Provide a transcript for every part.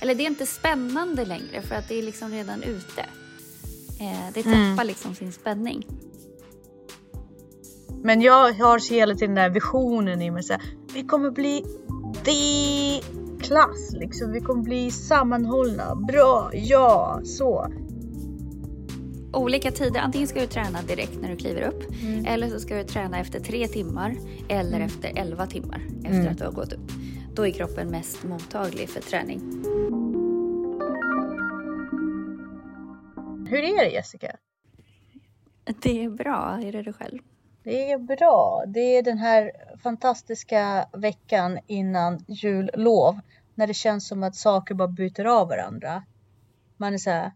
eller det är inte spännande längre för att det är liksom redan ute. Eh, det tappar mm. liksom sin spänning. Men jag har hela tiden den där visionen i mig. Så här, vi kommer bli the klass liksom. Vi kommer bli sammanhållna. Bra, ja, så. Olika tider. Antingen ska du träna direkt när du kliver upp. Mm. Eller så ska du träna efter tre timmar. Eller mm. efter elva timmar efter mm. att du har gått upp. Då är kroppen mest mottaglig för träning. Hur är det Jessica? Det är bra. Hur är det själv? Det är bra. Det är den här fantastiska veckan innan jullov. När det känns som att saker bara byter av varandra. Man är så här,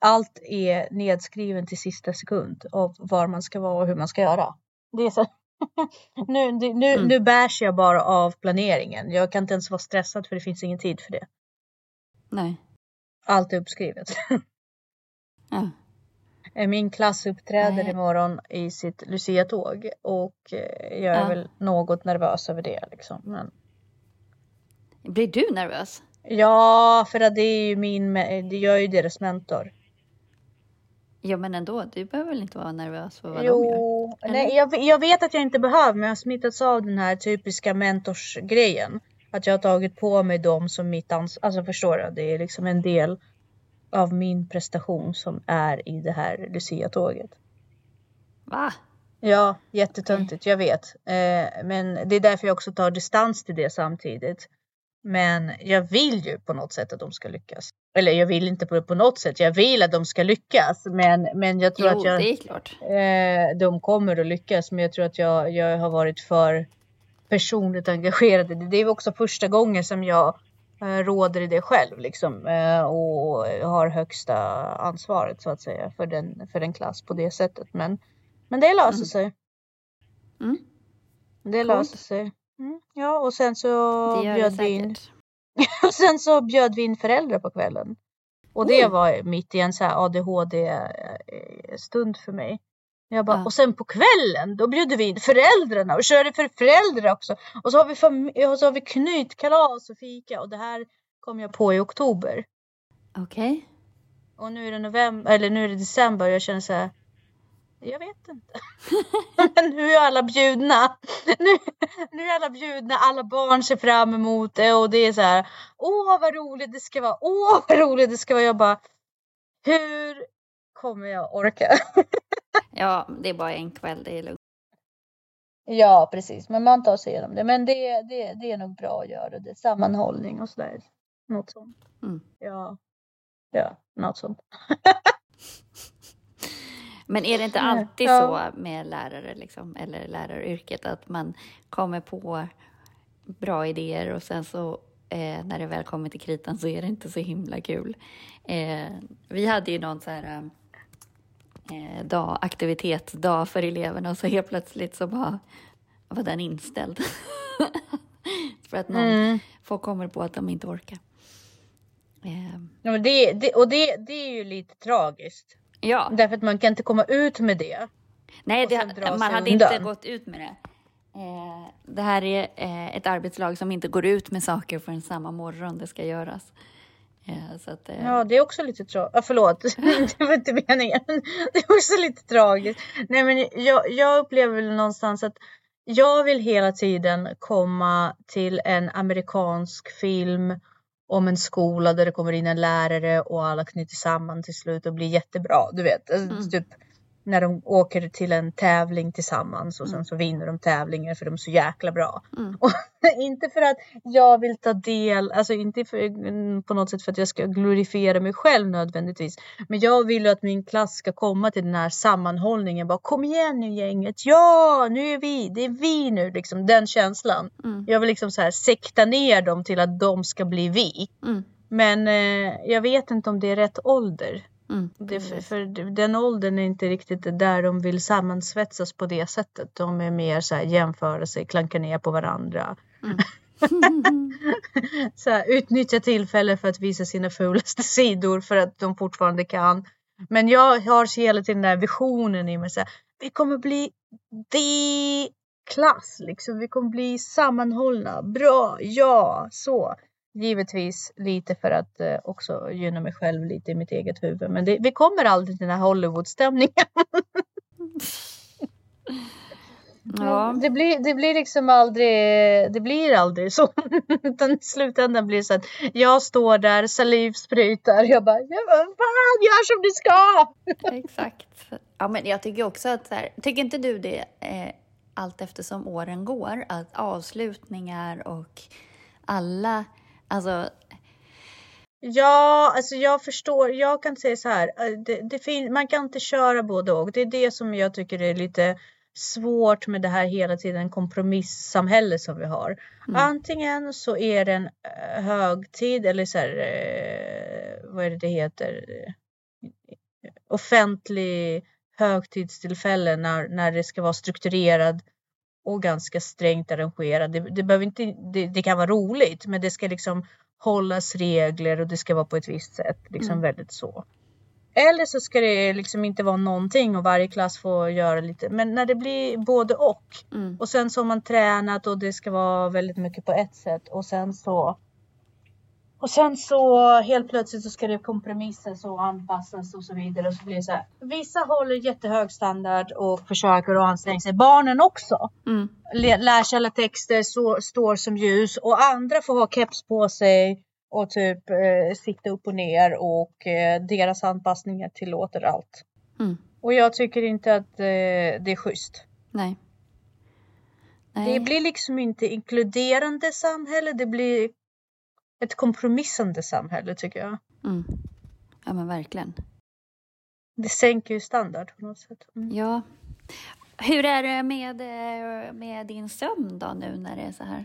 allt är nedskriven till sista sekund av var man ska vara och hur man ska göra. Det är så. nu, nu, mm. nu bärs jag bara av planeringen. Jag kan inte ens vara stressad för det finns ingen tid för det. Nej. Allt är uppskrivet. ja. Eh, min klass uppträder Nej. imorgon i sitt Lucia-tåg och eh, jag är ja. väl något nervös över det. Liksom. Men... Blir du nervös? Ja, för det är ju min, jag är ju deras mentor. Ja, men ändå, du behöver väl inte vara nervös för vad jo, de gör? Nej, jag, jag vet att jag inte behöver, men jag har smittats av den här typiska mentorsgrejen. Att jag har tagit på mig dem som mitt ansvar. Alltså förstår du? Det är liksom en del av min prestation som är i det här Lucia-tåget. Va? Ja, jättetöntigt, jag vet. Eh, men det är därför jag också tar distans till det samtidigt. Men jag vill ju på något sätt att de ska lyckas. Eller jag vill inte på, på något sätt, jag vill att de ska lyckas. Men, men jag tror jo, att jag, det är klart. Eh, de kommer att lyckas. Men jag tror att jag, jag har varit för personligt engagerad. Det är också första gången som jag Eh, råder i det själv liksom eh, och har högsta ansvaret så att säga för den, för den klass på det sättet. Men, men det löser mm. sig. Mm. Det löser sig. Mm. Ja, och sen så bjöd vi in. och sen så bjöd vi in föräldrar på kvällen. Och det mm. var mitt i en så här ADHD eh, stund för mig. Jag bara, ja. Och sen på kvällen då bjuder vi in föräldrarna och körde för föräldrar också. Och så har vi, fam- och så har vi knytkalas och fika och det här kom jag på i oktober. Okej. Okay. Och nu är det november, eller nu är det december och jag känner så här. Jag vet inte. Men nu är alla bjudna. Nu, nu är alla bjudna, alla barn ser fram emot det och det är så här. Åh vad roligt det ska vara, åh vad roligt det ska vara. Jag bara. Hur kommer jag orka? Ja, det är bara en kväll, det är lugnt. Ja, precis, men man tar sig igenom det. Men det, det, det är nog bra att göra det. Sammanhållning och sådär. Något sånt. Mm. Ja, ja, något sånt. Men är det inte alltid ja. så med lärare liksom, eller läraryrket att man kommer på bra idéer och sen så eh, när det väl kommer till kritan så är det inte så himla kul. Eh, vi hade ju någon så här eh, dag, aktivitetsdag för eleverna och så helt plötsligt så bara var den inställd. för att någon, mm. folk kommer på att de inte orkar. Eh. Ja, men det, det, och det, det är ju lite tragiskt. Ja. Därför att man kan inte komma ut med det. Nej, det, man hade undan. inte gått ut med det. Eh, det här är eh, ett arbetslag som inte går ut med saker förrän samma morgon det ska göras. Så att, eh... Ja, det är också lite tragiskt. Ah, förlåt, det var inte meningen. Det är också lite tragiskt. Nej, men jag, jag upplever väl någonstans att jag vill hela tiden komma till en amerikansk film om en skola där det kommer in en lärare och alla knyter samman till slut och blir jättebra. Du vet, mm. typ när de åker till en tävling tillsammans och sen mm. så vinner de tävlingen för de är så jäkla bra. Mm. Och inte för att jag vill ta del, alltså inte för, mm, på något sätt för att jag ska glorifiera mig själv nödvändigtvis. Men jag vill att min klass ska komma till den här sammanhållningen. Bara kom igen nu gänget, ja nu är vi, det är vi nu liksom den känslan. Mm. Jag vill liksom så här sekta ner dem till att de ska bli vi. Mm. Men eh, jag vet inte om det är rätt ålder. Mm, det, för, för, den åldern är inte riktigt där de vill sammansvetsas på det sättet. De är mer så här jämföra sig, klanka ner på varandra. Mm. så här, utnyttja tillfället för att visa sina fulaste sidor för att de fortfarande kan. Men jag har hela tiden den där visionen i mig. Så här, vi kommer bli the klass liksom. Vi kommer bli sammanhållna. Bra, ja, så. Givetvis lite för att eh, också gynna mig själv lite i mitt eget huvud. Men det, vi kommer aldrig till den här Hollywood-stämningen. Ja. Det, blir, det blir liksom aldrig, det blir aldrig så. Utan i slutändan blir det så att jag står där, saliv sprutar. Jag bara, fan gör som du ska! Exakt. Ja, men jag tycker också att, så här, tycker inte du det eh, allt eftersom åren går, att avslutningar och alla, alltså Ja, alltså jag förstår. Jag kan säga så här. Eh, det, det man kan inte köra både och. Det är det som jag tycker är lite svårt med det här hela tiden kompromissamhälle som vi har. Mm. Antingen så är det en eh, högtid eller så här, eh, vad är det det heter? Offentlig högtidstillfälle när, när det ska vara strukturerad och ganska strängt arrangerad. Det, det, behöver inte, det, det, kan vara roligt men det ska liksom hållas regler och det ska vara på ett visst sätt. Liksom mm. väldigt så. Eller så ska det liksom inte vara någonting och varje klass får göra lite. Men när det blir både och. Mm. Och sen så har man tränat och det ska vara väldigt mycket på ett sätt. Och sen så och sen så helt plötsligt så ska det kompromissas och anpassas och så vidare. Och så blir det så här. Vissa håller jättehög standard och försöker att anstränga sig. Barnen också. Mm. Lär sig alla texter, så, står som ljus. Och andra får ha keps på sig och typ eh, sitta upp och ner och eh, deras anpassningar tillåter allt. Mm. Och jag tycker inte att eh, det är schysst. Nej. Nej. Det blir liksom inte inkluderande samhälle, det blir ett kompromissande samhälle tycker jag. Mm. Ja men verkligen. Det sänker ju standard på något sätt. Mm. Ja. Hur är det med, eh, med din sömn då nu när det är så här?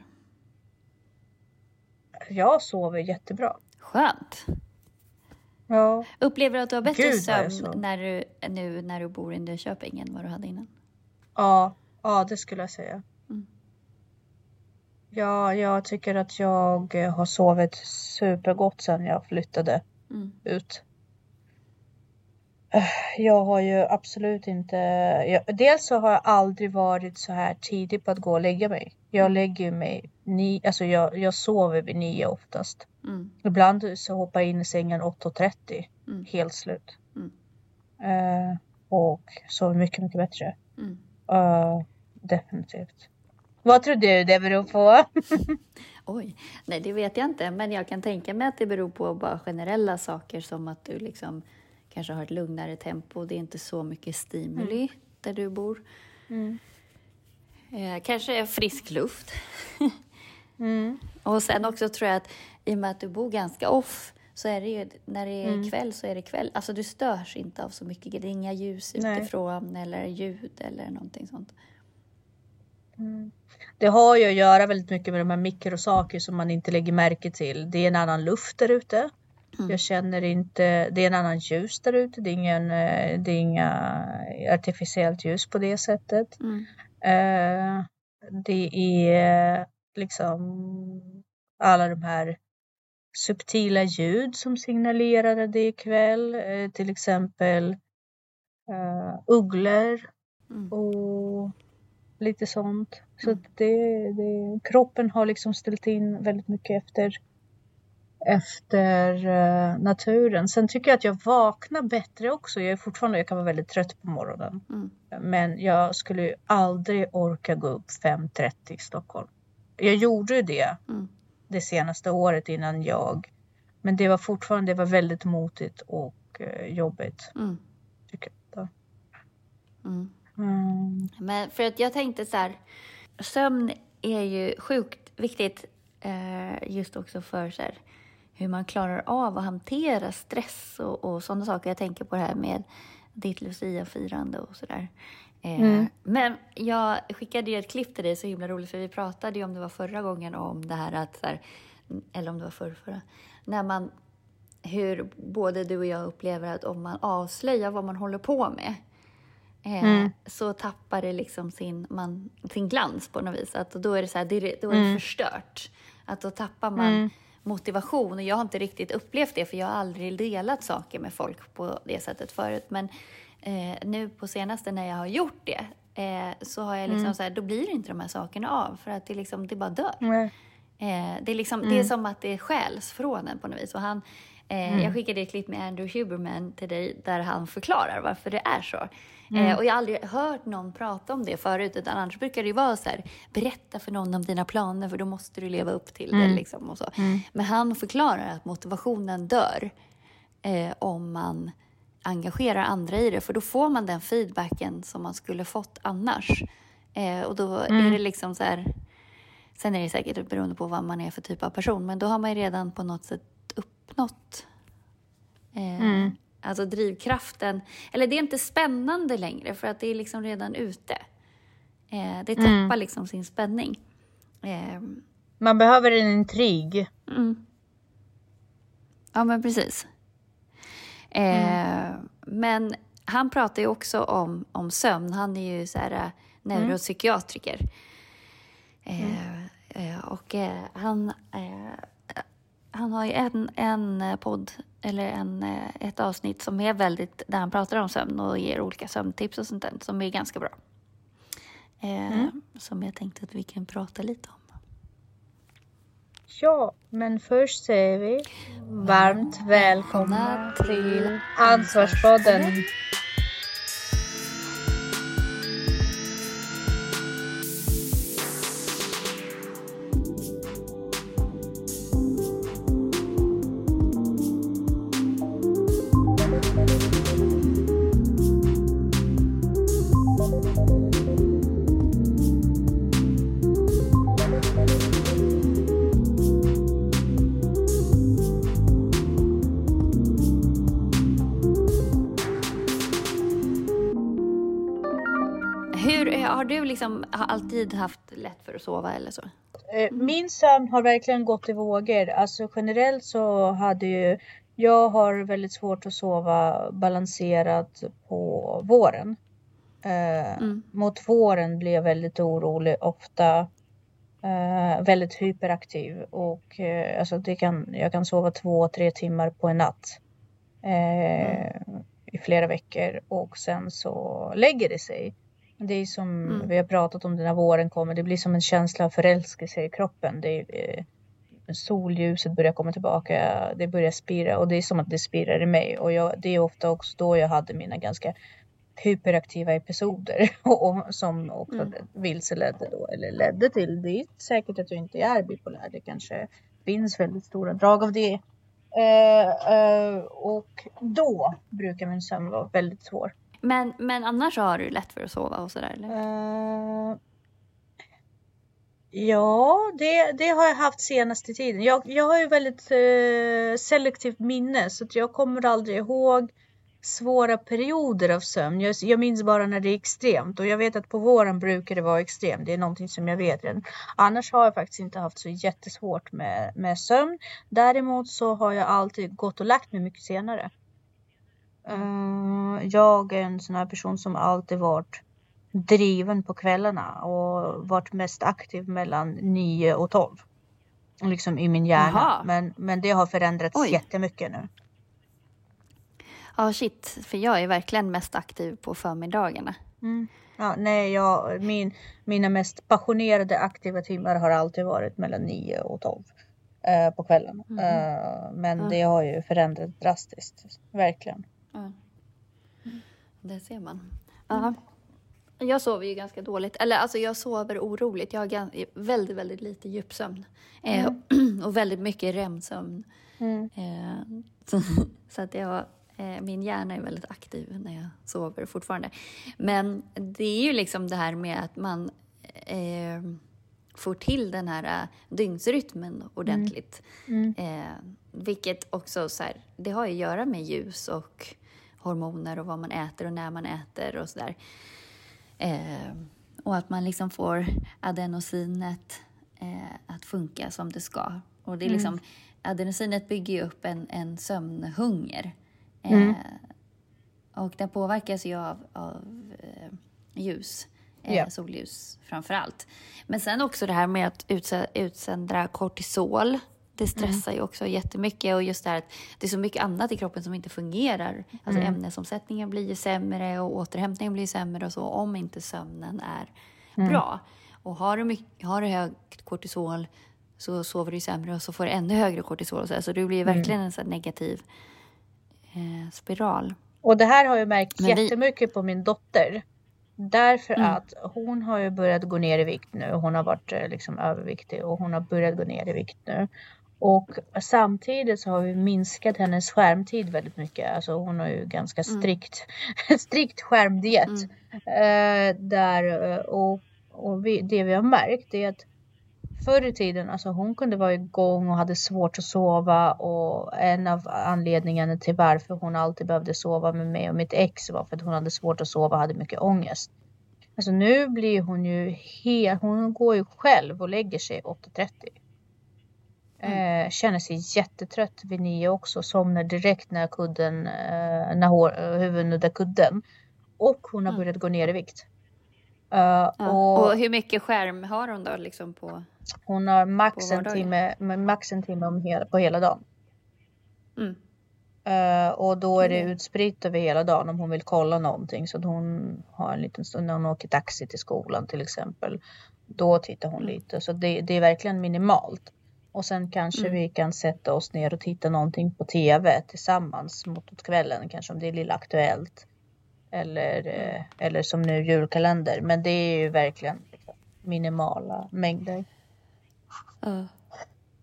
Jag sover jättebra. Skönt. Ja. Upplever du att du har bättre Gud, sömn när du, nu när du bor i Nyköping än vad du hade innan? Ja, ja det skulle jag säga. Ja, jag tycker att jag har sovit supergott sedan jag flyttade mm. ut. Jag har ju absolut inte... Jag, dels så har jag aldrig varit så här tidig på att gå och lägga mig. Jag mm. lägger mig ni, alltså jag, jag sover vid nio oftast. Mm. Ibland så hoppar jag in i sängen 8.30. Mm. Helt slut. Mm. Uh, och sover mycket, mycket bättre. Uh, definitivt. Vad tror du det beror på? Oj, nej det vet jag inte. Men jag kan tänka mig att det beror på bara generella saker som att du liksom kanske har ett lugnare tempo. Det är inte så mycket stimuli mm. där du bor. Mm. Eh, kanske frisk luft. mm. Och sen också tror jag att i och med att du bor ganska off så är det ju, när det är mm. kväll så är det kväll. Alltså du störs inte av så mycket. Det är inga ljus Nej. utifrån eller ljud eller någonting sånt. Mm. Det har ju att göra väldigt mycket med de här mikrosaker som man inte lägger märke till. Det är en annan luft där ute. Mm. Jag känner inte, det är en annan ljus där ute. Det är, ingen, eh, det är inga artificiellt ljus på det sättet. Mm. Uh, det är liksom alla de här subtila ljud som signalerade det ikväll. Uh, till exempel uh, ugglor mm. och lite sånt. Så mm. det, det, kroppen har liksom ställt in väldigt mycket efter efter uh, naturen. Sen tycker jag att jag vaknar bättre också. Jag är fortfarande, jag kan vara väldigt trött på morgonen. Mm. Men jag skulle ju aldrig orka gå upp 5.30 i Stockholm. Jag gjorde ju det mm. det senaste året innan jag. Men det var fortfarande, det var väldigt motigt och uh, jobbigt. Mm. Tycker jag. Mm. Mm. Men för att jag tänkte så här, sömn är ju sjukt viktigt eh, just också för så här, hur man klarar av att hantera stress och, och sådana saker. Jag tänker på det här med ditt Lucia-firande och sådär. Eh, mm. Men jag skickade ju ett klipp till dig, så himla roligt, för vi pratade ju om det var förra gången om det här att, så här, eller om det var förra, förra, när man, hur både du och jag upplever att om man avslöjar vad man håller på med, eh, mm. så tappar det liksom sin, man, sin glans på något vis. Att då är det så här, det, då är det mm. förstört. Att då tappar man mm motivation. Och jag har inte riktigt upplevt det, för jag har aldrig delat saker med folk på det sättet förut. Men eh, nu på senaste när jag har gjort det, eh, så har jag liksom mm. så här, då blir inte de här sakerna av, för att det, liksom, det bara dör. Mm. Eh, det, är liksom, mm. det är som att det stjäls från en på något vis. Och han, mm. Jag skickade ett klipp med Andrew Huberman till dig där han förklarar varför det är så. Mm. Eh, och jag har aldrig hört någon prata om det förut, utan annars brukar det vara så här, berätta för någon om dina planer för då måste du leva upp till det. Mm. Liksom, och så. Mm. Men han förklarar att motivationen dör eh, om man engagerar andra i det, för då får man den feedbacken som man skulle fått annars. Eh, och då är mm. det liksom så här, sen är det säkert beroende på vad man är för typ av person, men då har man ju redan på något sätt uppnått eh, mm. Alltså drivkraften, eller det är inte spännande längre för att det är liksom redan ute. Eh, det tappar mm. liksom sin spänning. Eh, Man behöver en intrig. Mm. Ja men precis. Eh, mm. Men han pratar ju också om, om sömn. Han är ju så här, eh, neuropsykiatriker. Mm. Eh, och eh, han, han har ju en, en podd eller en, eh, ett avsnitt som är väldigt, där han pratar om sömn och ger olika sömntips och sånt där, som är ganska bra. Eh, mm. Som jag tänkte att vi kan prata lite om. Ja, men först säger vi varmt välkomna till Ansvarspodden. Alltid haft lätt för att sova eller så? Eh, min sömn har verkligen gått i vågor. Alltså generellt så hade ju jag har väldigt svårt att sova balanserat på våren. Eh, mm. Mot våren blir jag väldigt orolig, ofta eh, väldigt hyperaktiv och eh, alltså det kan, jag kan sova två, tre timmar på en natt eh, mm. i flera veckor och sen så lägger det sig. Det är som mm. vi har pratat om det när våren kommer. Det blir som en känsla av förälskelse i kroppen. Det är, eh, solljuset börjar komma tillbaka. Det börjar spira och det är som att det spirar i mig. Och jag, det är ofta också då jag hade mina ganska hyperaktiva episoder och, som också mm. vilseledde då eller ledde till. Det är säkert att jag inte är bipolär. Det kanske finns väldigt stora drag av det. Eh, eh, och då brukar min sömn vara väldigt svår. Men, men annars har du lätt för att sova och sådär? Eller? Uh, ja, det, det har jag haft senaste tiden. Jag, jag har ju väldigt uh, selektivt minne så att jag kommer aldrig ihåg svåra perioder av sömn. Jag, jag minns bara när det är extremt och jag vet att på våren brukar det vara extremt. Det är någonting som jag vet redan. Annars har jag faktiskt inte haft så jättesvårt med, med sömn. Däremot så har jag alltid gått och lagt mig mycket senare. Uh, jag är en sån här person som alltid varit driven på kvällarna och varit mest aktiv mellan 9 och 12. Liksom i min hjärna. Men, men det har förändrats Oj. jättemycket nu. Ja, oh shit. För jag är verkligen mest aktiv på förmiddagarna. Mm. Ja, nej, jag, min, mina mest passionerade aktiva timmar har alltid varit mellan 9 och 12 eh, på kvällen. Mm. Eh, men mm. det har ju förändrats drastiskt, verkligen. Ja. Det ser man. Ja. Jag sover ju ganska dåligt. Eller alltså jag sover oroligt. Jag har väldigt, väldigt lite djupsömn. Eh, mm. och väldigt mycket REM-sömn. Mm. Eh, så, så, att jag, eh, min hjärna är väldigt aktiv när jag sover fortfarande. Men det är ju liksom det här med att man får till den här dygnsrytmen ordentligt. Mm. Mm. vilket också så här, det har att göra med ljus och hormoner och vad man äter och när man äter och sådär. Eh, och att man liksom får adenosinet eh, att funka som det ska. Och det är liksom, mm. Adenosinet bygger ju upp en, en sömnhunger. Eh, mm. Och den påverkas ju av, av eh, ljus. Yeah. Solljus framför allt. Men sen också det här med att utsända kortisol det mm. stressar mm. ju också jättemycket och just det här att det är så mycket annat i kroppen som inte fungerar. Alltså mm. ämnesomsättningen blir ju sämre och återhämtningen blir sämre och så om inte sömnen är mm. bra. Och har du, mycket, har du högt kortisol så sover du sämre och så får du ännu högre kortisol. Och så, så det blir mm. verkligen en sån negativ eh, spiral. Och det här har jag märkt Men jättemycket vi... på min dotter. Därför mm. att hon har ju börjat gå ner i vikt nu. Hon har varit eh, liksom överviktig och hon har börjat gå ner i vikt nu. Och samtidigt så har vi minskat hennes skärmtid väldigt mycket. Alltså hon har ju ganska mm. strikt, mm. strikt skärmdiet. Mm. Eh, där, eh, och och vi, det vi har märkt är att förr i tiden, alltså hon kunde vara igång och hade svårt att sova och en av anledningarna till varför hon alltid behövde sova med mig och mitt ex var för att hon hade svårt att sova och hade mycket ångest. Alltså nu blir hon ju helt, hon går ju själv och lägger sig 8.30. Mm. Eh, känner sig jättetrött vid nio också, somnar direkt när kudden, eh, när hår, huvudet nuddar kudden. Och hon har mm. börjat gå ner i vikt. Uh, ja. och, och, hur mycket skärm har hon då liksom på? Hon har max en timme, max en timme om hela, på hela dagen. Mm. Uh, och då är det mm. utspritt över hela dagen om hon vill kolla någonting. Så att hon har en liten stund när hon åker taxi till skolan till exempel. Då tittar hon mm. lite. Så det, det, är verkligen minimalt. Och sen kanske mm. vi kan sätta oss ner och titta någonting på tv tillsammans mot kvällen. Kanske om det är Lilla Aktuellt. Eller, eh, eller som nu julkalender. Men det är ju verkligen minimala mängder. Uh.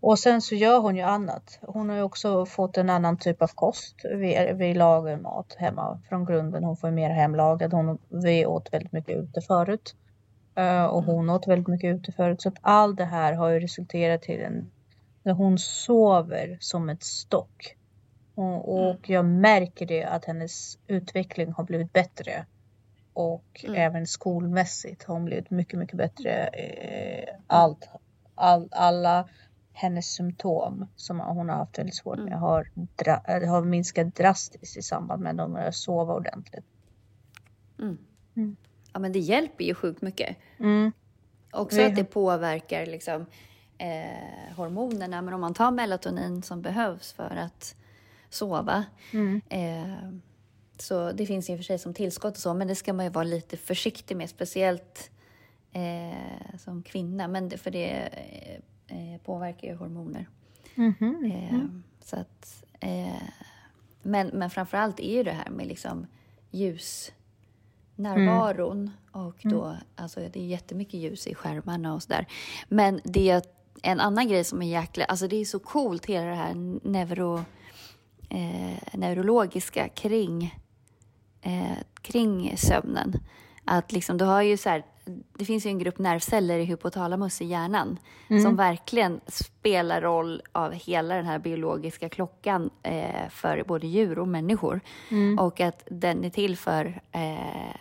Och sen så gör hon ju annat. Hon har ju också fått en annan typ av kost. Vi, vi lagar mat hemma från grunden. Hon får mer hemlagad. Hon, vi åt väldigt mycket ute förut. Uh, och hon åt väldigt mycket ute förut. Så att allt det här har ju resulterat till en... När hon sover som ett stock. Och, och mm. jag märker det att hennes utveckling har blivit bättre. Och mm. även skolmässigt har hon blivit mycket, mycket bättre. Eh, allt, all, alla hennes symptom som hon har haft väldigt svårt med mm. har, dra, har minskat drastiskt i samband med att hon börjar sova ordentligt. Mm. Mm. Ja men det hjälper ju sjukt mycket. Mm. Också att det påverkar liksom, eh, hormonerna. Men om man tar melatonin som behövs för att sova. Mm. Eh, så det finns i och för sig som tillskott och så, men det ska man ju vara lite försiktig med, speciellt eh, som kvinna, men det, för det eh, påverkar ju hormoner. Mm -hmm. mm. så att, eh, men, men framför allt är ju det här med liksom ljusnärvaron mm. och då, mm. alltså det är jättemycket ljus i skärmarna och sådär. Men det är en annan grej som är jäkla, alltså det är så coolt hela det här neuro eh, neurologiska kring, eh, kring sömnen. Att liksom, du har ju så här, det finns ju en grupp nervceller i hypotalamus i hjärnan mm. som verkligen spelar roll av hela den här biologiska klockan eh, för både djur och människor. Mm. Och att den är till för, eh,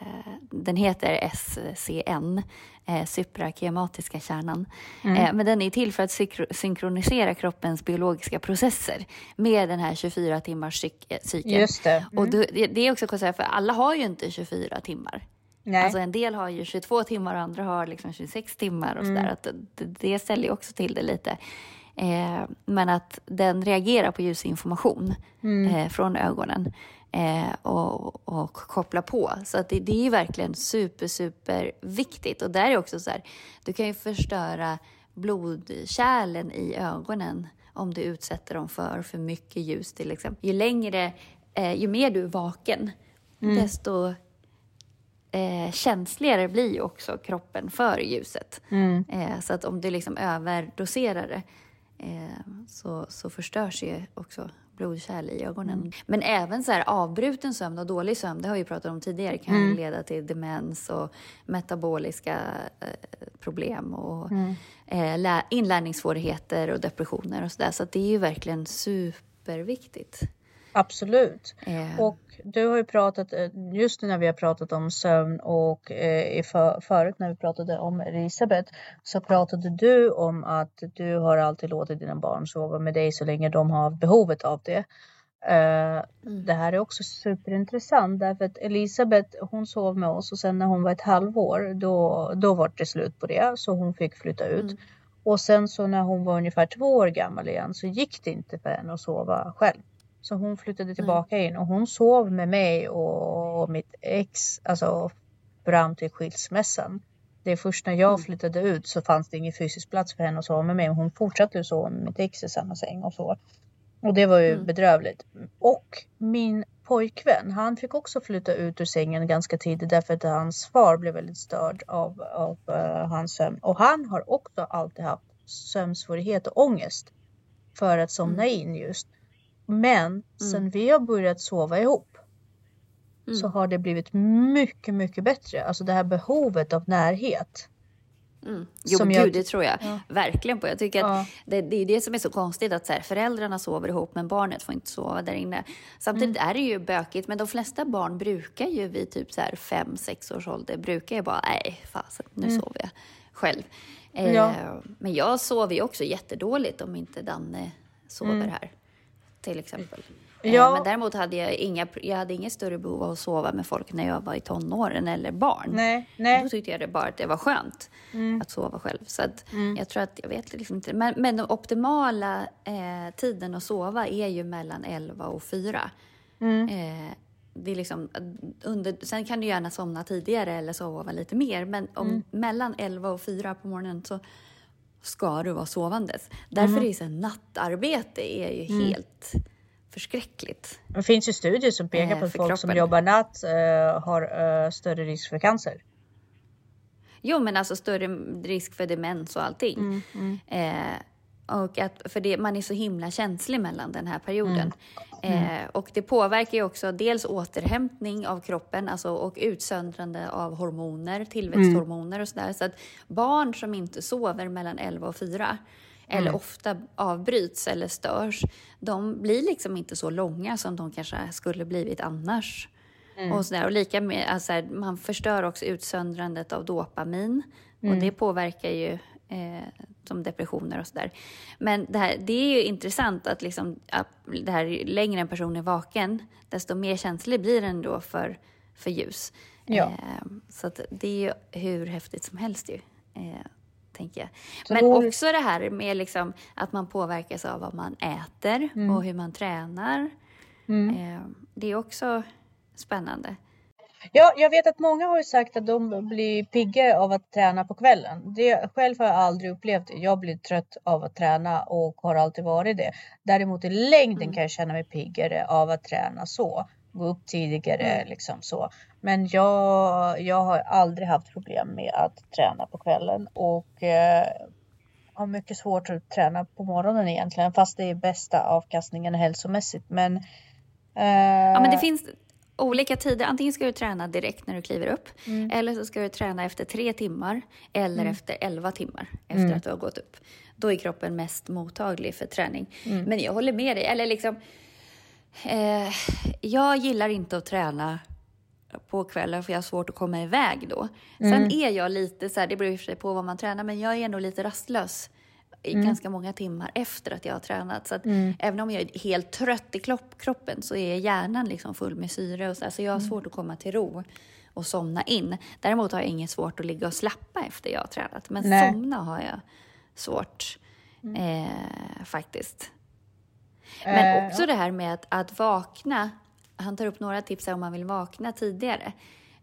den heter SCN, eh, suprakiematiska kärnan. Mm. Eh, men den är till för att synkronisera kroppens biologiska processer med den här 24 timmars cykeln. Just det. Och mm. det, det är också konstigt, för alla har ju inte 24 timmar. Nej. Alltså en del har ju 22 timmar och andra har liksom 26 timmar och sådär. Mm. det, det ställer ju också till det lite. Eh, men att den reagerar på ljusinformation mm. eh, från ögonen eh, och, och kopplar på. Så att det, det är verkligen super, super viktigt. Och där är också så här, du kan ju förstöra blodkärlen i ögonen om du utsätter dem för för mycket ljus till exempel. Ju längre, eh, ju mer du är vaken, mm. desto eh, känsligare blir ju också kroppen för ljuset. Mm. Eh, så att om du liksom överdoserar det eh, så, så förstörs ju också blodkärl i ögonen. Mm. Men även så här avbruten sömn och dålig sömn, det har vi pratat om tidigare, kan mm. leda till demens och metaboliska eh, problem och mm. eh, inlärningssvårigheter och depressioner och sådär. Så, så det är ju verkligen superviktigt. Absolut. Eh. Och du har ju pratat, eh, just när vi har pratat om sömn och eh, för, förut när vi pratade om Elisabeth så pratade du om att du har alltid låtit dina barn sova med dig så länge de har behovet av det. Uh, mm. Det här är också superintressant därför att Elisabeth hon sov med oss och sen när hon var ett halvår då, då var det slut på det så hon fick flytta ut. Mm. Och sen så när hon var ungefär två år gammal igen så gick det inte för henne att sova själv. Så hon flyttade tillbaka mm. in och hon sov med mig och mitt ex, alltså fram till skilsmässan. Det är först när jag mm. flyttade ut så fanns det ingen fysisk plats för henne att sova med mig. Hon fortsatte ju sova med mitt ex i samma säng och så. Och det var ju mm. bedrövligt. Och min pojkvän, han fick också flytta ut ur sängen ganska tidigt därför att hans far blev väldigt störd av, av uh, hans sömn. Och han har också alltid haft sömnsvårighet och ångest för att somna mm. in just. Men mm. sen vi har börjat sova ihop mm. så har det blivit mycket, mycket bättre. Alltså det här behovet av närhet. Mm. Jo, som gud, jag... det tror jag ja. verkligen på. Jag tycker att ja. det, det, är det som är så konstigt att så här, föräldrarna sover ihop men barnet får inte sova där inne. Samtidigt mm. är det ju bökigt, men de flesta barn brukar ju vid typ så här fem, sex års ålder brukar ju bara, nej, fasen, nu mm. sover jag själv. Eh, ja. Men jag sover ju också jättedåligt om inte Danne sover mm. här, till exempel. Eh, ja. Men däremot hade jag, inga, jag hade inget större behov av att sova med folk när jag var i tonåren eller barn. Nej, nej. Då tyckte jag det bara att det var skönt mm. att sova själv. Så att mm. jag tror att, jag vet liksom inte. Men, men den optimala eh, tiden att sova är ju mellan 11 och 4. Mm. Eh, det är liksom, under, sen kan du gärna somna tidigare eller sova lite mer. Men om, mm. mellan 11 och 4 på morgonen så ska du vara sovandes. Därför mm. är så nattarbete är ju mm. helt förskräckligt. Det finns ju studier som pekar eh, på att folk kroppen. som jobbar natt eh, har eh, större risk för cancer. Jo, men alltså större risk för demens och allting. Mm, mm. Eh, och att, för det, man är så himla känslig mellan den här perioden. Mm. Eh, och det påverkar ju också dels återhämtning av kroppen alltså, och utsöndrande av hormoner, tillväxthormoner och sådär. Så att barn som inte sover mellan 11 och 4 eller mm. ofta avbryts eller störs, de blir liksom inte så långa som de kanske skulle blivit annars. Mm. Och, sådär. och lika med, alltså, man förstör också utsöndrandet av dopamin mm. och det påverkar ju eh, som depressioner och sådär. Men det, här, det är ju intressant att, liksom, att det här, ju längre en person är vaken, desto mer känslig blir den då för, för ljus. Ja. Eh, så det är ju hur häftigt som helst ju. Eh, tänker jag. Men också det här med liksom att man påverkas av vad man äter mm. och hur man tränar. Mm. Eh, det är också spännande. Ja, jag vet att många har sagt att de blir piggare av att träna på kvällen. Det, själv har jag aldrig upplevt det. Jag blir trött av att träna och har alltid varit det. Däremot i längden mm. kan jag känna mig piggare av att träna så. Gå upp tidigare mm. liksom så. Men jag, jag har aldrig haft problem med att träna på kvällen och eh, har mycket svårt att träna på morgonen egentligen fast det är bästa avkastningen hälsomässigt. Men, eh, ja, men det finns olika tider. Antingen ska du träna direkt när du kliver upp mm. eller så ska du träna efter tre timmar eller mm. efter elva timmar efter mm. att du har gått upp. Då är kroppen mest mottaglig för träning. Mm. Men jag håller med dig. Eller liksom, eh, jag gillar inte att träna på kvällen för jag har svårt att komma iväg då. Mm. Sen är jag lite så här, det beror i och för sig på vad man tränar, men jag är nog lite rastlös i mm. ganska många timmar efter att jag har tränat. Så mm. även om jag är helt trött i kroppen så är hjärnan liksom full med syre och så, så jag har mm. svårt att komma till ro och somna in. Däremot har jag inget svårt att ligga och slappa efter jag har tränat, men Nej. somna har jag svårt mm. eh, faktiskt. Men eh, också det här med att, att vakna han tar upp några tips om man vill vakna tidigare.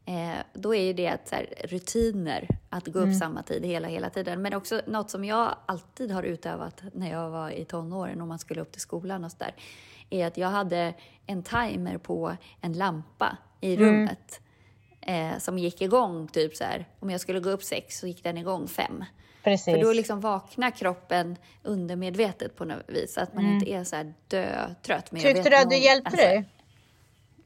Eh, då är ju det att, här, rutiner, att gå upp mm. samma tid hela, hela tiden. Men också något som jag alltid har utövat när jag var i tonåren och man skulle upp till skolan och sådär, är att jag hade en timer på en lampa i mm. rummet mm. eh, som gick igång typ så här, om jag skulle gå upp sex så gick den igång fem. Precis. För då liksom vaknar kroppen undermedvetet på något vis, att man mm. inte är så här dötrött. Tyckte du att det hjälpte alltså, dig?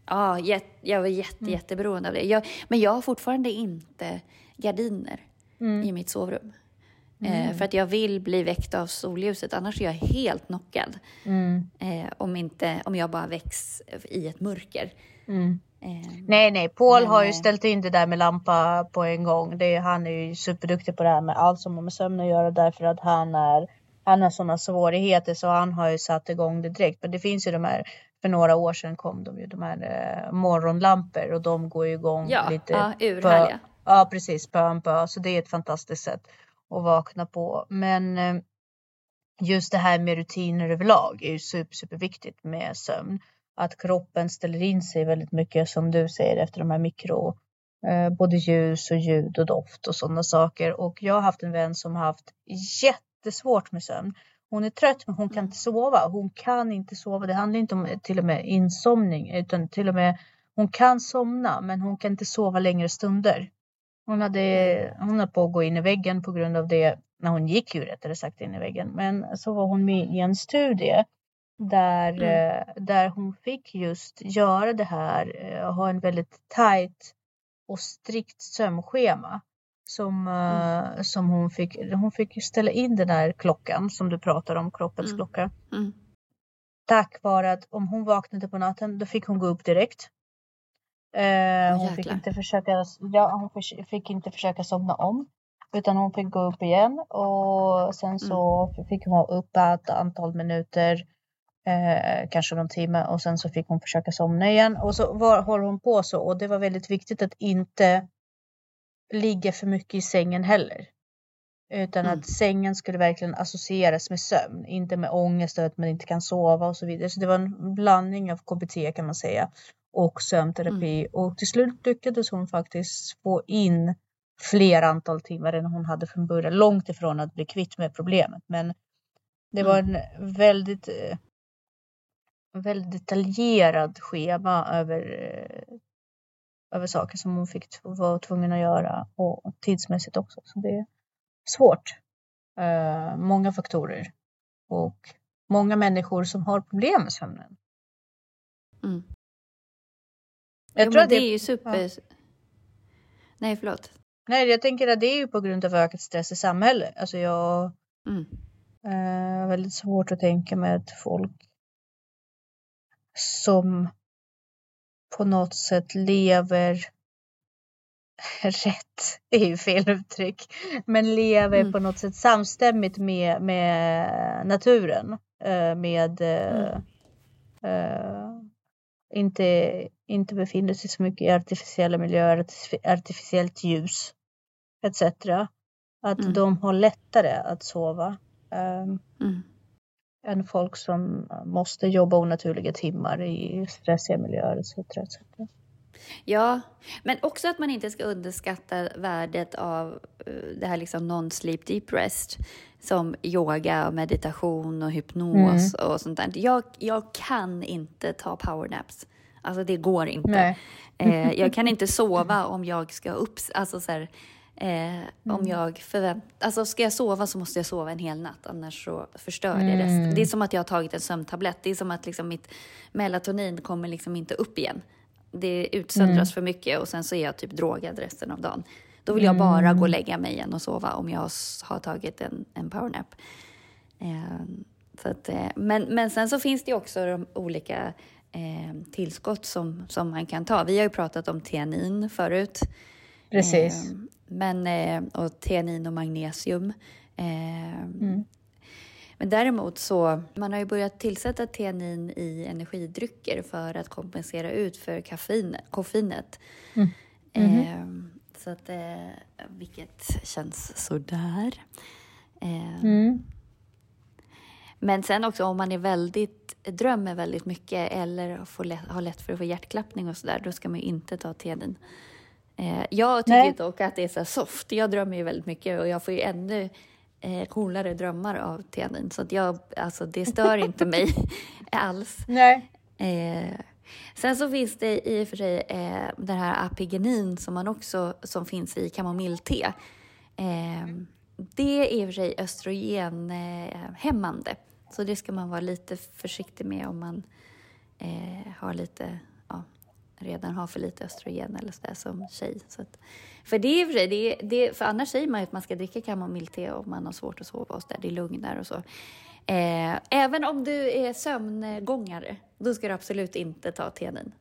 Ja, jag var jätte, mm. jätteberoende av det. Jag, men jag har fortfarande inte gardiner mm. i mitt sovrum. Eh, mm. Eh, för att jag vill bli väckt av solljuset, annars är jag helt knockad. Mm. Eh, om, inte, om jag bara väcks i ett mörker. Mm. Eh, nej, nej, Paul har ju eh, ställt in det där med lampa på en gång. Det är, han är ju superduktig på det här med allt som har med sömn att göra därför att han är han har sådana svårigheter så han har ju satt igång det direkt. Men det finns ju de här för några år sedan kom de ju de här eh, morgonlampor och de går ju igång ja, lite. Ja, urhärliga. Ja, precis. Pö om pö. Så det är ett fantastiskt sätt att vakna på. Men eh, just det här med rutiner överlag är ju super, superviktigt med sömn. Att kroppen ställer in sig väldigt mycket som du säger efter de här mikro eh, både ljus och ljud och doft och sådana saker. Och jag har haft en vän som har haft jättesvårt med sömn. Hon är trött men hon kan inte sova. Hon kan inte sova. Det handlar inte om till och med insomning utan till och med hon kan somna men hon kan inte sova längre stunder. Hon hade, hon höll på att gå in i väggen på grund av det, när hon gick ju rättare sagt in i väggen. Men så var hon med i en studie där, mm. Eh, där hon fick just göra det här, eh, ha en väldigt tajt och strikt sömnschema. Som, mm. uh, som hon fick, hon fick ställa in den där klockan som du pratar om, kroppens mm. klocka. Mm. Tack vare att om hon vaknade på natten då fick hon gå upp direkt. Uh, hon, fick inte försöka, ja, hon fick inte försöka somna om. Utan hon fick gå upp igen och sen så mm. fick hon vara uppe ett antal minuter eh, kanske någon timme och sen så fick hon försöka somna igen och så var, håller hon på så och det var väldigt viktigt att inte ligga för mycket i sängen heller. Utan mm. att sängen skulle verkligen associeras med sömn, inte med ångest och att man inte kan sova och så vidare. Så det var en blandning av KBT kan man säga och sömnterapi mm. och till slut lyckades hon faktiskt få in fler antal timmar än hon hade från början. Långt ifrån att bli kvitt med problemet men det var mm. en väldigt eh, väldigt detaljerad schema över, eh, över saker som hon fick vara tvungen att göra och tidsmässigt också. Så det är svårt. Uh, många faktorer och många människor som har problem med sömnen. Mm. Jag jo, tror att det, det är ju super... Ja. Nej, förlåt. Nej, jag tänker att det är ju på grund av ökad stress i samhället. Alltså jag mm. uh, väldigt svårt att tänka mig att folk som på något sätt lever rätt är ju fel uttryck, men lever mm. på något sätt samstämmigt med, med naturen. Eh, med mm. uh, inte, inte befinner sig så mycket i artificiella miljöer, artificiellt ljus etc. Att mm. de har lättare att sova. Um, än folk som måste jobba onaturliga timmar i stressiga miljöer etc. etc. Ja, men också att man inte ska underskatta värdet av eh, det här liksom non-sleep deep rest som yoga, meditation och hypnos mm. och sånt där. Jag, jag kan inte ta powernaps. Alltså det går inte. Eh, jag kan inte sova om jag ska upp, alltså så här, Eh, mm. Om jag förvänt alltså ska jag sova så måste jag sova en hel natt, annars så förstör det mm. resten. Det är som att jag har tagit en sömntablett. Det är som att liksom mitt melatonin kommer liksom inte upp igen. Det utsöndras mm. för mycket och sen så är jag typ drogad resten av dagen. Då vill jag bara gå och mm. lägga mig igen och sova om jag har tagit en, en powernap. Eh, så att, eh, men, men sen så finns det också de olika eh, tillskott som, som man kan ta. Vi har ju pratat om tianin förut. Precis. Eh, men, eh, och teanin och magnesium. Eh, mm. Men däremot så, man har ju börjat tillsätta teanin i energidrycker för att kompensera ut för kaffein, koffeinet. Mm. Mm -hmm. så att, vilket känns sådär. Mm. Men sen också om man är väldigt, drömmer väldigt mycket eller får lätt, har lätt för att få hjärtklappning och sådär, då ska man ju inte ta teanin. Eh, jag tycker Nej. dock att det är så soft. Jag drömmer ju väldigt mycket och jag får ju ännu eh, coolare drömmar av teanin. Så att jag, alltså, det stör inte mig alls. Nej. Eh, sen så finns det i och för sig eh, den här apigenin som, man också, som finns i kamomillte. Eh, det är i och för sig östrogenhämmande. Så det ska man vara lite försiktig med om man eh, har lite redan har för lite östrogen eller sådär som tjej. Så att, för det är det, det, för annars säger man ju att man ska dricka kamomillte om man har svårt att sova och så där, det lugnar och så. Eh, även om du är sömngångare, då ska du absolut inte ta teanin.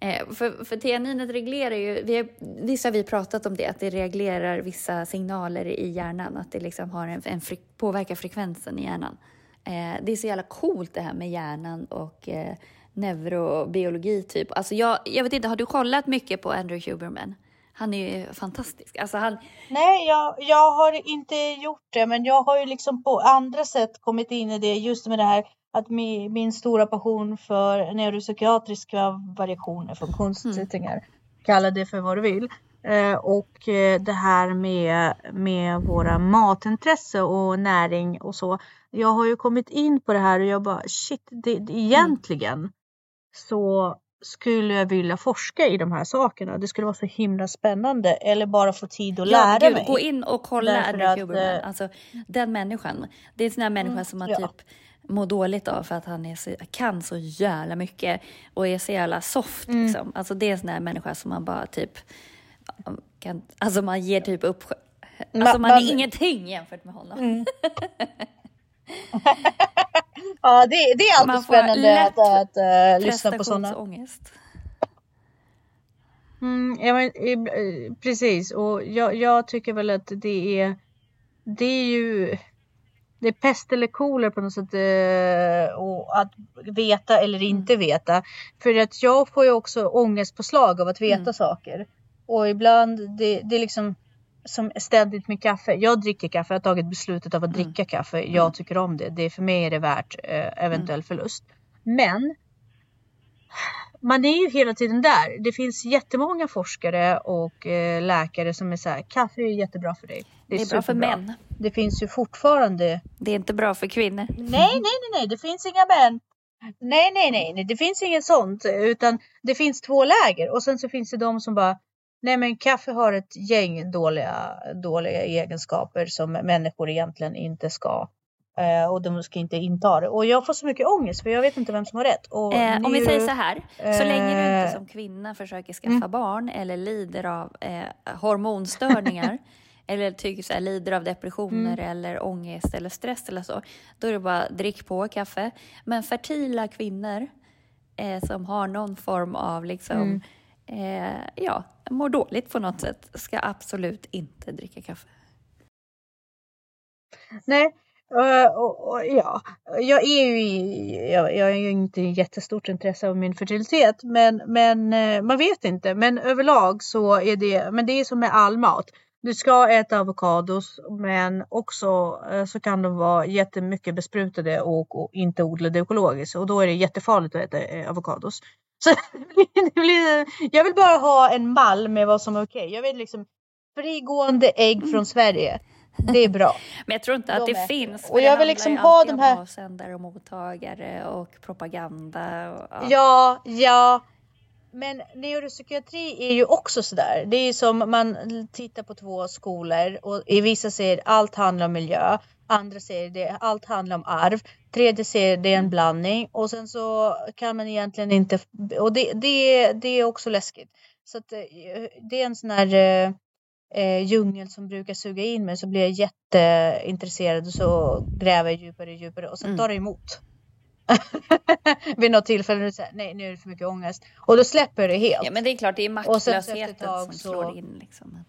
Eh, för, för teaninet reglerar ju, vi har, vissa har vi pratat om det, att det reglerar vissa signaler i hjärnan, att det liksom har en, en fri, påverkar frekvensen i hjärnan. Eh, det är så jävla coolt det här med hjärnan och eh, neurobiologi typ. Alltså jag, jag vet inte, har du kollat mycket på Andrew Huberman? Han är ju fantastisk. Alltså han... Nej, jag, jag har inte gjort det, men jag har ju liksom på andra sätt kommit in i det just med det här att min, min stora passion för neuropsykiatriska variationer, funktionsnedsättningar. kalla det för vad du vill. Eh, och eh, det här med, med våra matintresse och näring och så. Jag har ju kommit in på det här och jag bara shit, det, det, egentligen mm så skulle jag vilja forska i de här sakerna. Det skulle vara så himla spännande. Eller bara få tid att ja, lära gud, mig. Gå in och kolla Andrew Huberman. Äh, alltså, den människan. Det är en sån här människa mm, som man ja. typ mår dåligt av för att han är så, kan så jävla mycket och är så jävla soft. Mm. Liksom. Alltså, det är en sån här människa som man bara typ kan, alltså man ger typ upp. Alltså man, man är ingenting jämfört med honom. Mm. ja, det, det är alltid man spännande att, att, att uh, lyssna på sådana. ångest. Mm, ja, men, precis, och jag, jag, tycker väl att det är, det är ju det är pest eller kolera på något sätt eh, och att veta eller inte mm. veta. För att jag får ju också ångestpåslag av att veta mm. saker. Och ibland, det, det är liksom som ständigt med kaffe. Jag dricker kaffe, jag har tagit beslutet av att mm. dricka kaffe. Jag mm. tycker om det. det för mig är det värt eh, eventuell mm. förlust. Men man är ju hela tiden där. Det finns jättemånga forskare och eh, läkare som är så här, kaffe är jättebra för dig. Det är, det är bra för män. Det finns ju fortfarande. Det är inte bra för kvinnor. Nej, nej, nej, nej, det finns inga män. Nej, nej, nej, nej, det finns inget sånt, utan det finns två läger och sen så finns det de som bara Nej men kaffe har ett gäng dåliga, dåliga egenskaper som människor egentligen inte ska. Eh, och de ska inte inta det. Och jag får så mycket ångest för jag vet inte vem som har rätt. Eh, om vi säger så här, eh, så länge du inte som kvinna försöker skaffa mm. barn eller lider av eh, hormonstörningar eller tycker så här, lider av depressioner mm. eller ångest eller stress eller så, då är det bara drick på kaffe. Men fertila kvinnor eh, som har någon form av liksom mm eh, ja, mår dåligt på något sätt ska absolut inte dricka kaffe. Nej, Uh, och, och, ja, jag är ju i, jag, jag är ju inte jättestort intresse av min fertilitet, men, men eh, man vet inte. Men överlag så är det, men det är som med all mat. Du ska äta avokados, men också eh, så kan de vara jättemycket besprutade och, och inte odlade ekologiskt och då är det jättefarligt att äta avokados. Så det blir, jag vill bara ha en mall med vad som är okej. Okay. Jag vill liksom frigående ägg från Sverige. Det är bra. Men jag tror inte att de det är. finns. Och jag vill liksom ha de här. Avsändare och mottagare och propaganda. Och, ja. ja, ja. Men neuropsykiatri är ju också sådär. Det är som man tittar på två skolor och i vissa säger allt handlar om miljö. Andra säger det allt handlar om arv. Tredje säger det är en blandning och sen så kan man egentligen inte och det, det, det är också läskigt. Så att eh, det är en sån här eh, eh, djungel som brukar suga in mig så blir jag jätteintresserad och så gräver jag djupare och djupare och sen mm. tar det emot. Vid något tillfälle nu säger nej nu är det för mycket ångest och då släpper det helt. Ja men det är klart det är maktlösheten som slår in liksom.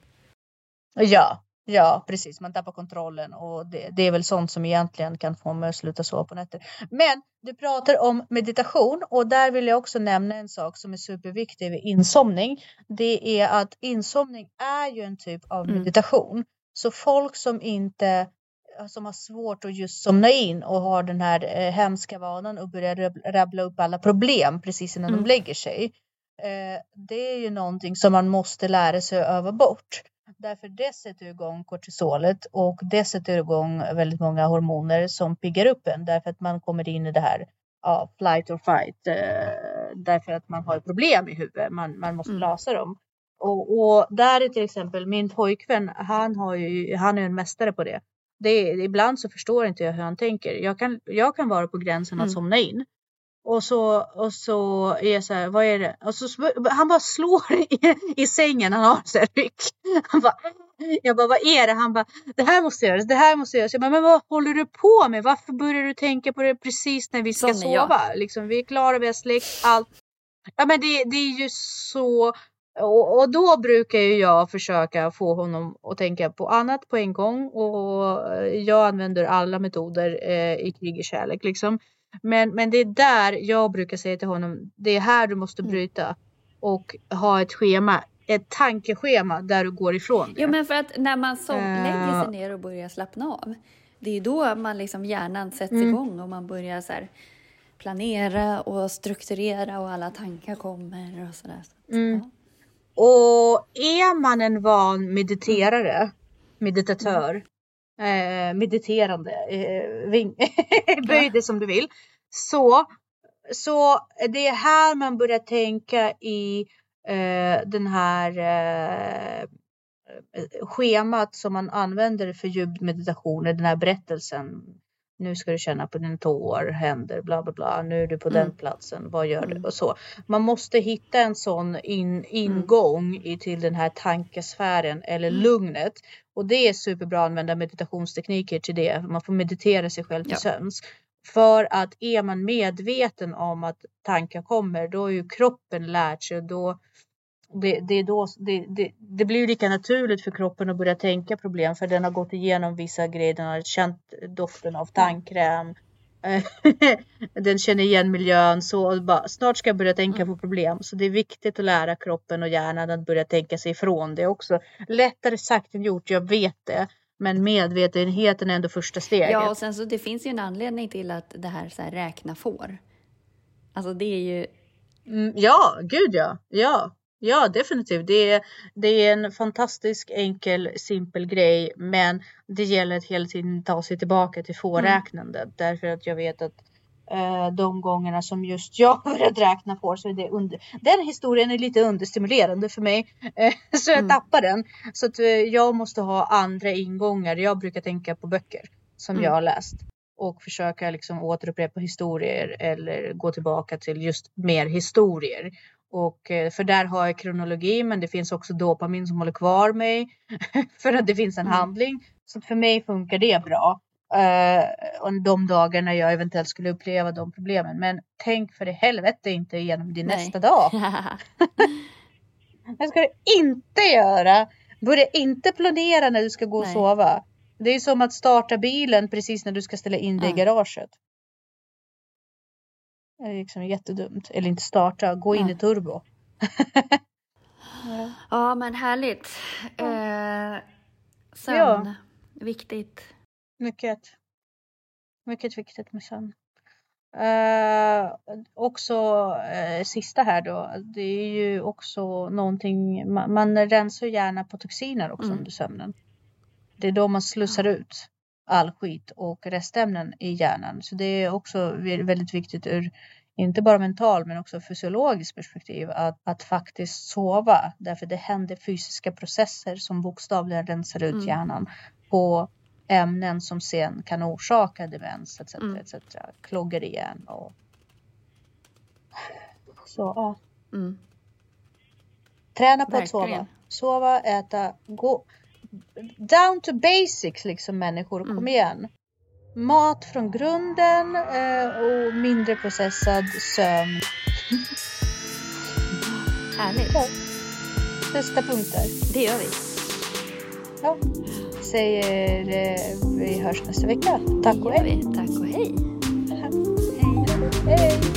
Ja, Ja, precis. Man tappar kontrollen och det, det, är väl sånt som egentligen kan få mig att sluta sova på nätter. Men du pratar om meditation och där vill jag också nämna en sak som är superviktig vid insomning. Det är att insomning är ju en typ av mm. meditation. Så folk som inte som har svårt att just somna in och har den här eh, hemska vanan och börjar rabbla upp alla problem precis innan mm. de lägger sig. Eh, det är ju någonting som man måste lära sig att öva bort. Därför det sätter igång kortisolet och det sätter igång väldigt många hormoner som piggar upp en därför att man kommer in i det här ja, flight or fight eh, därför att man har problem i huvudet. Man, man måste mm. lösa dem. Och, och, där är till exempel min pojkvän, han, har ju, han är en mästare på det. det. Ibland så förstår inte jag hur han tänker. Jag kan, jag kan vara på gränsen att mm. somna in. Och så, och så är jag så här, vad är det? Och så, han bara slår i, i sängen, han har så här ryck. Han bara, jag bara, vad är det? Han bara, det här måste göras, det här måste göras. Jag bara, men vad håller du på med? Varför börjar du tänka på det precis när vi ska Sån sova? Liksom, vi är klara, vi har släckt allt. Ja men det, det är ju så och, och, då brukar ju jag försöka få honom att tänka på annat på en gång och jag använder alla metoder eh, i krig och kärlek liksom. Men, men det är där jag brukar säga till honom, det är här du måste mm. bryta och ha ett schema, ett tankeschema där du går ifrån det. Jo, men för att när man så uh, lägger sig ner och börjar slappna av, det är då man liksom hjärnan sätts mm. igång och man börjar så planera och strukturera och alla tankar kommer och sådär. Så, mm. ja. Och är man en van mediterare, meditatör, eh, mediterande, eh, ving, böj det som du vill. Så, så det är här man börjar tänka i eh, den här eh, schemat som man använder för ljudmeditationer, den här berättelsen. Nu ska du känna på dina tår, händer, bla bla bla. Nu är du på mm. den platsen. Vad gör du? Mm. Och så. Man måste hitta en sån in, mm. ingång i, till den här tankesfären eller mm. lugnet. Och det är superbra att använda meditationstekniker till det. Man får meditera sig själv till ja. sömns. För att är man medveten om att tankar kommer, då är ju kroppen lärt sig. Då, det, det, är då, det, det, det blir lika naturligt för kroppen att börja tänka problem för den har gått igenom vissa grejer. Den har känt doften av tandkräm. den känner igen miljön så bara, snart ska jag börja tänka på problem. Så det är viktigt att lära kroppen och hjärnan att börja tänka sig ifrån det också. Lättare sagt än gjort, jag vet det. Men medvetenheten är ändå första steget. Ja, och sen så det finns ju en anledning till att det här, så här räkna får. Alltså det är ju... Mm, ja, gud ja. Ja, ja definitivt. Det är, det är en fantastisk enkel simpel grej. Men det gäller att hela tiden ta sig tillbaka till fåräknandet. Mm. Därför att jag vet att Eh, de gångerna som just jag började räkna på så är det under, den historien är lite understimulerande för mig. Eh, så jag mm. tappar den. Så att eh, jag måste ha andra ingångar. Jag brukar tänka på böcker som mm. jag har läst och försöka liksom återupprepa historier eller gå tillbaka till just mer historier. Och för där har jag kronologi, men det finns också dopamin som håller kvar mig för att det finns en mm. handling. Så för mig funkar det bra. Uh, de dagarna jag eventuellt skulle uppleva de problemen. Men tänk för i helvete inte igenom din Nej. nästa dag. det ska du inte göra. Börja inte planera när du ska gå och Nej. sova. Det är som att starta bilen precis när du ska ställa in dig i garaget. Det är liksom jättedumt. Eller inte starta, gå in ja. i turbo. ja. ja men härligt. Eh, sömn, ja. viktigt. Mycket. Mycket viktigt med sömn. Uh, också uh, sista här då. Det är ju också någonting. Man, man rensar gärna på toxiner också mm. under sömnen. Det är då man slussar ut all skit och restämnen i hjärnan. Så det är också väldigt viktigt ur inte bara mental men också fysiologiskt perspektiv att, att faktiskt sova. Därför det händer fysiska processer som bokstavligen rensar ut mm. hjärnan på ämnen som sen kan orsaka demens etc. Mm. etc. Kloggar igen och så ja. Mm. Träna på Verkligen. att sova. Sova, äta, gå. Down to basics liksom människor. Mm. Kom igen. Mat från grunden eh, och mindre processad sömn. Härligt. Ja. Nästa punkter. Det gör vi. Ja säger eh, vi hörs nästa vecka. Tack och hej. Tack och hej. hej. hej.